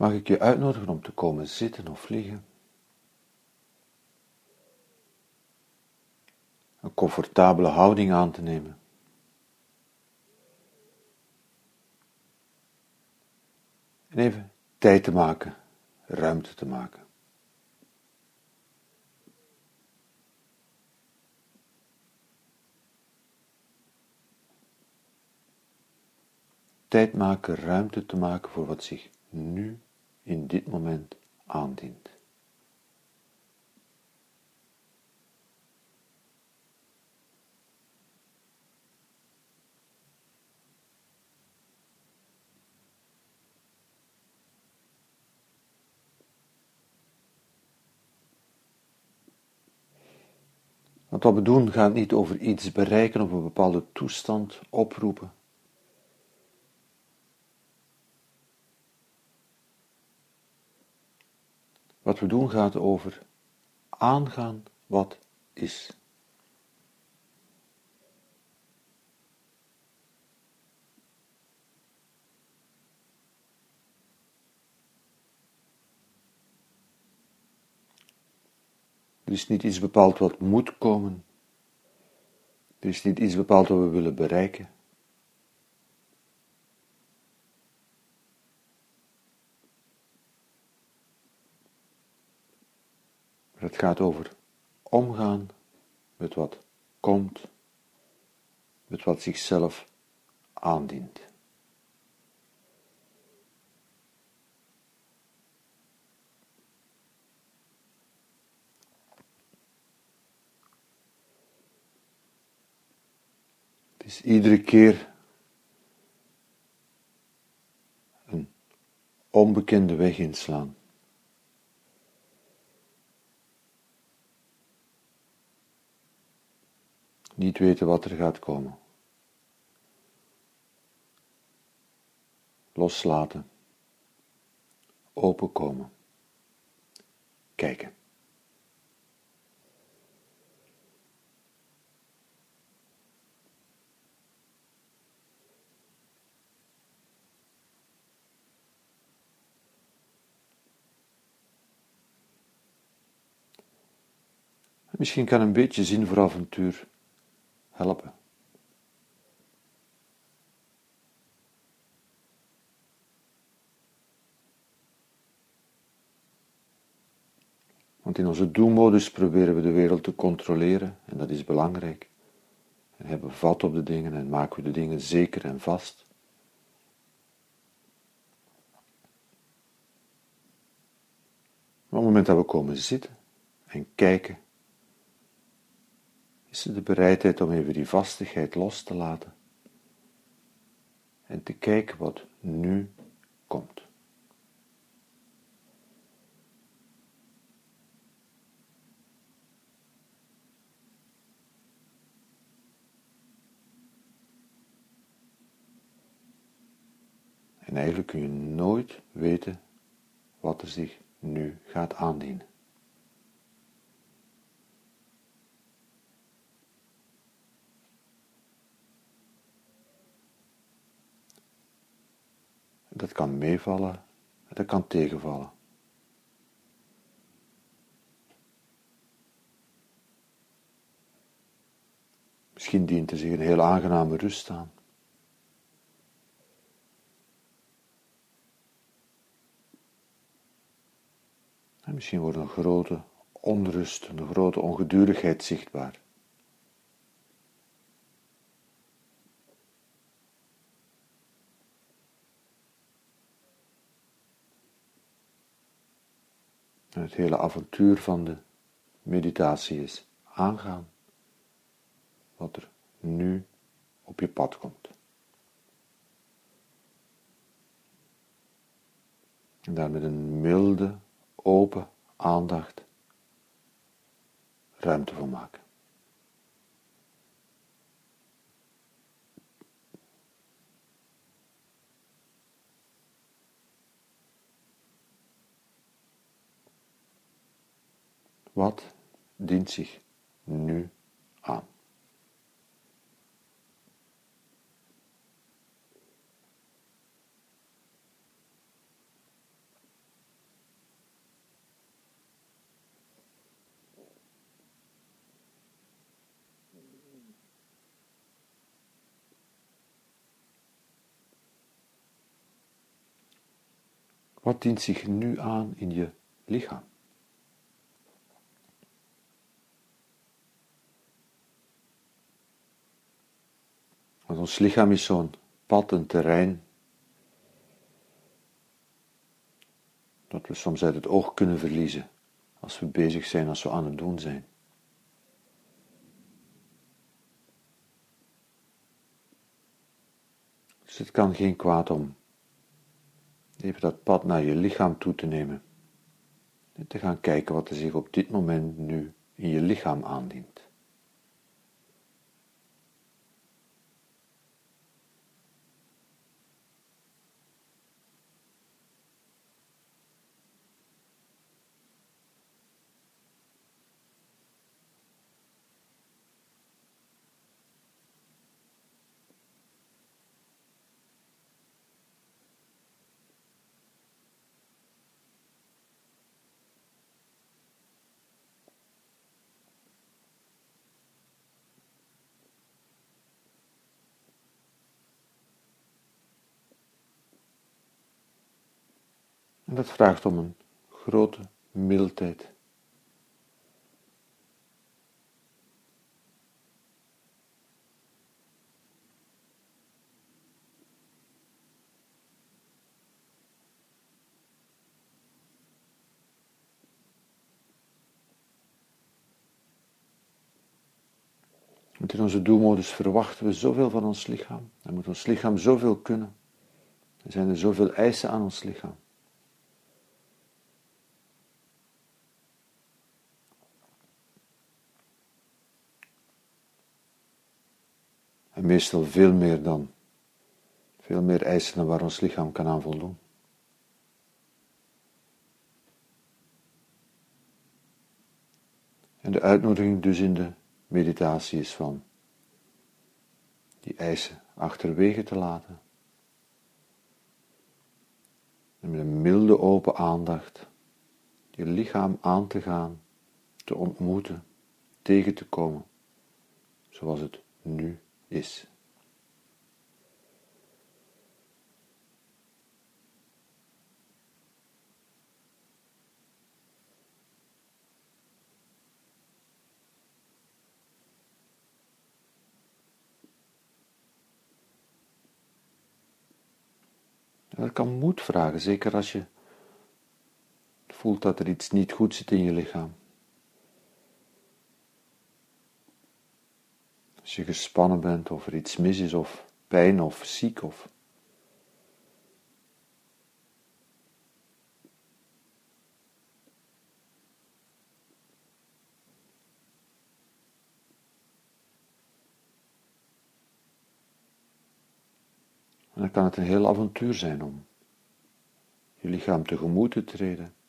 mag ik je uitnodigen om te komen zitten of liggen. Een comfortabele houding aan te nemen. En even tijd te maken, ruimte te maken. Tijd maken, ruimte te maken voor wat zich nu in dit moment aandient. Want wat we doen gaat niet over iets bereiken of een bepaalde toestand oproepen. Wat we doen gaat over aangaan wat is. Er is niet iets bepaald wat moet komen. Er is niet iets bepaald wat we willen bereiken. Gaat over omgaan met wat komt, met wat zichzelf aandient. Het is iedere keer een onbekende weg inslaan. Niet weten wat er gaat komen. Loslaten. Openkomen. Kijken. Misschien kan een beetje zin voor avontuur helpen. Want in onze doelmodus proberen we de wereld te controleren en dat is belangrijk. En hebben vat op de dingen en maken we de dingen zeker en vast. Op het moment dat we komen zitten en kijken is er de bereidheid om even die vastigheid los te laten en te kijken wat nu komt. En eigenlijk kun je nooit weten wat er zich nu gaat aandienen. Dat kan meevallen, dat kan tegenvallen. Misschien dient er zich een heel aangename rust aan. En misschien wordt een grote onrust, een grote ongedurigheid zichtbaar. Het hele avontuur van de meditatie is aangaan wat er nu op je pad komt. En daar met een milde, open aandacht ruimte voor maken. Wat dient zich nu aan? Wat dient zich nu aan in je lichaam? Want ons lichaam is zo'n pad, een terrein, dat we soms uit het oog kunnen verliezen als we bezig zijn, als we aan het doen zijn. Dus het kan geen kwaad om even dat pad naar je lichaam toe te nemen en te gaan kijken wat er zich op dit moment nu in je lichaam aandient. En dat vraagt om een grote mildheid. Want in onze doelmodus verwachten we zoveel van ons lichaam. En moet ons lichaam zoveel kunnen. Er zijn er zoveel eisen aan ons lichaam. Meestal veel meer dan, veel meer eisen dan waar ons lichaam kan aan voldoen. En de uitnodiging dus in de meditatie is van die eisen achterwege te laten. En met een milde open aandacht je lichaam aan te gaan, te ontmoeten, tegen te komen, zoals het nu is. Dat kan moed vragen, zeker als je voelt dat er iets niet goed zit in je lichaam. Als je gespannen bent of er iets mis is of pijn of ziek of En dan kan het een heel avontuur zijn om je lichaam tegemoet te treden.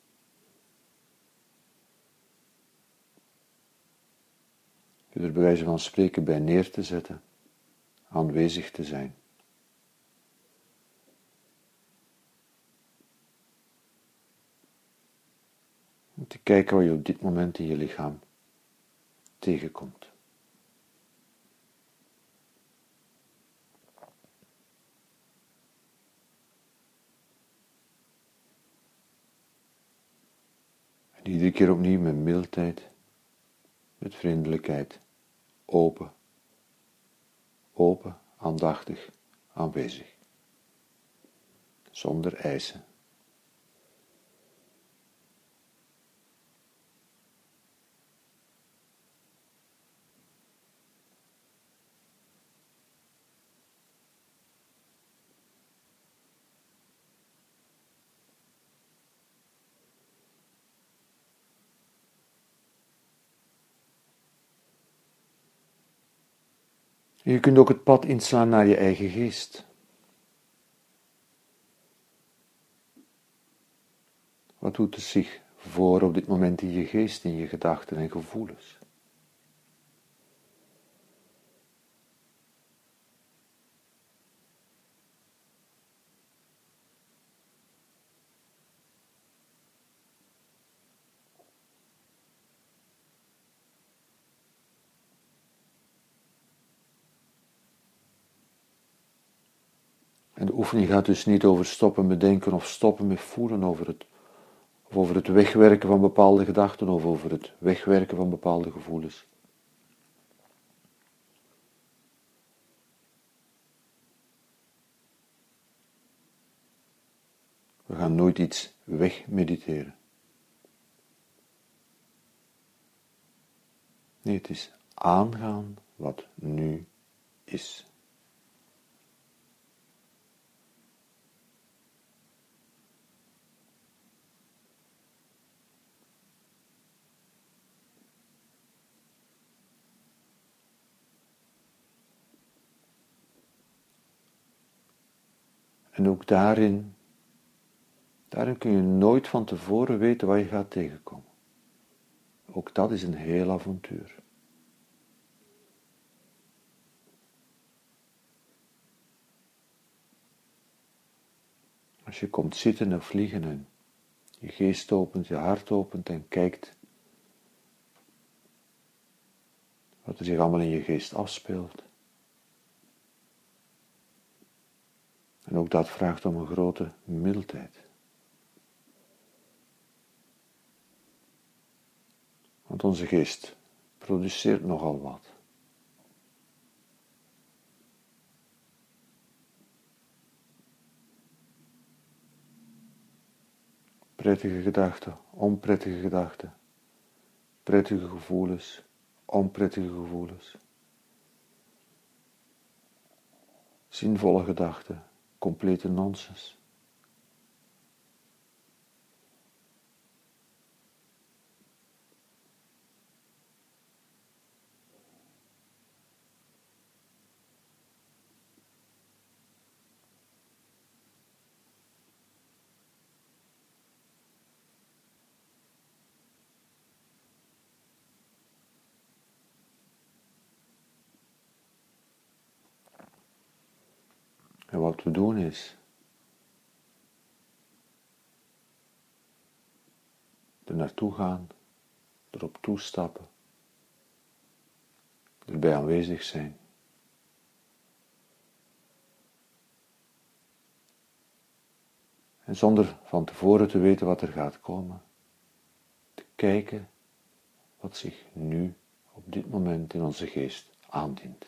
Er bij wijze van spreken bij neer te zetten, aanwezig te zijn. Om te kijken wat je op dit moment in je lichaam tegenkomt. En iedere keer opnieuw met mildheid, met vriendelijkheid, open, open, aandachtig, aanwezig, zonder eisen. Je kunt ook het pad inslaan naar je eigen geest. Wat doet er zich voor op dit moment in je geest, in je gedachten en gevoelens? En de oefening gaat dus niet over stoppen met denken of stoppen met voelen over het, of over het wegwerken van bepaalde gedachten of over het wegwerken van bepaalde gevoelens. We gaan nooit iets wegmediteren. Nee, het is aangaan wat nu is. En ook daarin, daarin kun je nooit van tevoren weten wat je gaat tegenkomen. Ook dat is een heel avontuur. Als je komt zitten of vliegen en je geest opent, je hart opent en kijkt wat er zich allemaal in je geest afspeelt. En dat vraagt om een grote mildheid. Want onze geest produceert nogal wat. Prettige gedachten, onprettige gedachten, prettige gevoelens, onprettige gevoelens, zinvolle gedachten, complete nonsens. En wat we doen is er naartoe gaan, erop toestappen, erbij aanwezig zijn. En zonder van tevoren te weten wat er gaat komen, te kijken wat zich nu op dit moment in onze geest aandient.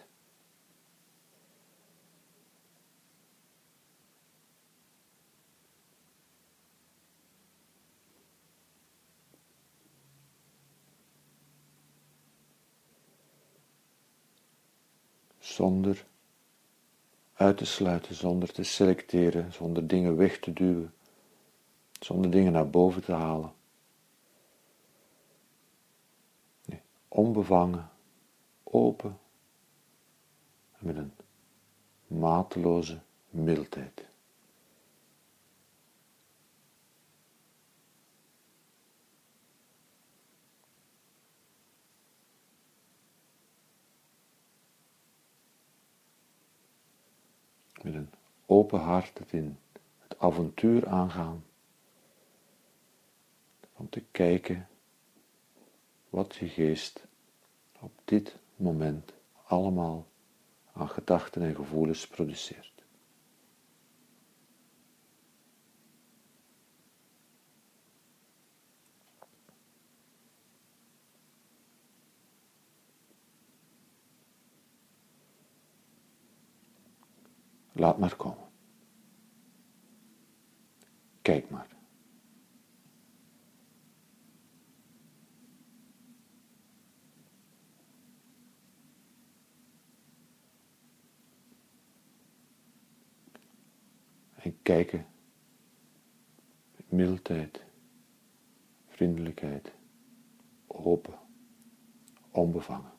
Zonder uit te sluiten, zonder te selecteren, zonder dingen weg te duwen, zonder dingen naar boven te halen. Nee, onbevangen, open en met een mateloze mildheid. Met een open hart het in het avontuur aangaan. Om te kijken wat je geest op dit moment allemaal aan gedachten en gevoelens produceert. Laat maar komen. Kijk maar. En kijken mildheid, vriendelijkheid, open, onbevangen.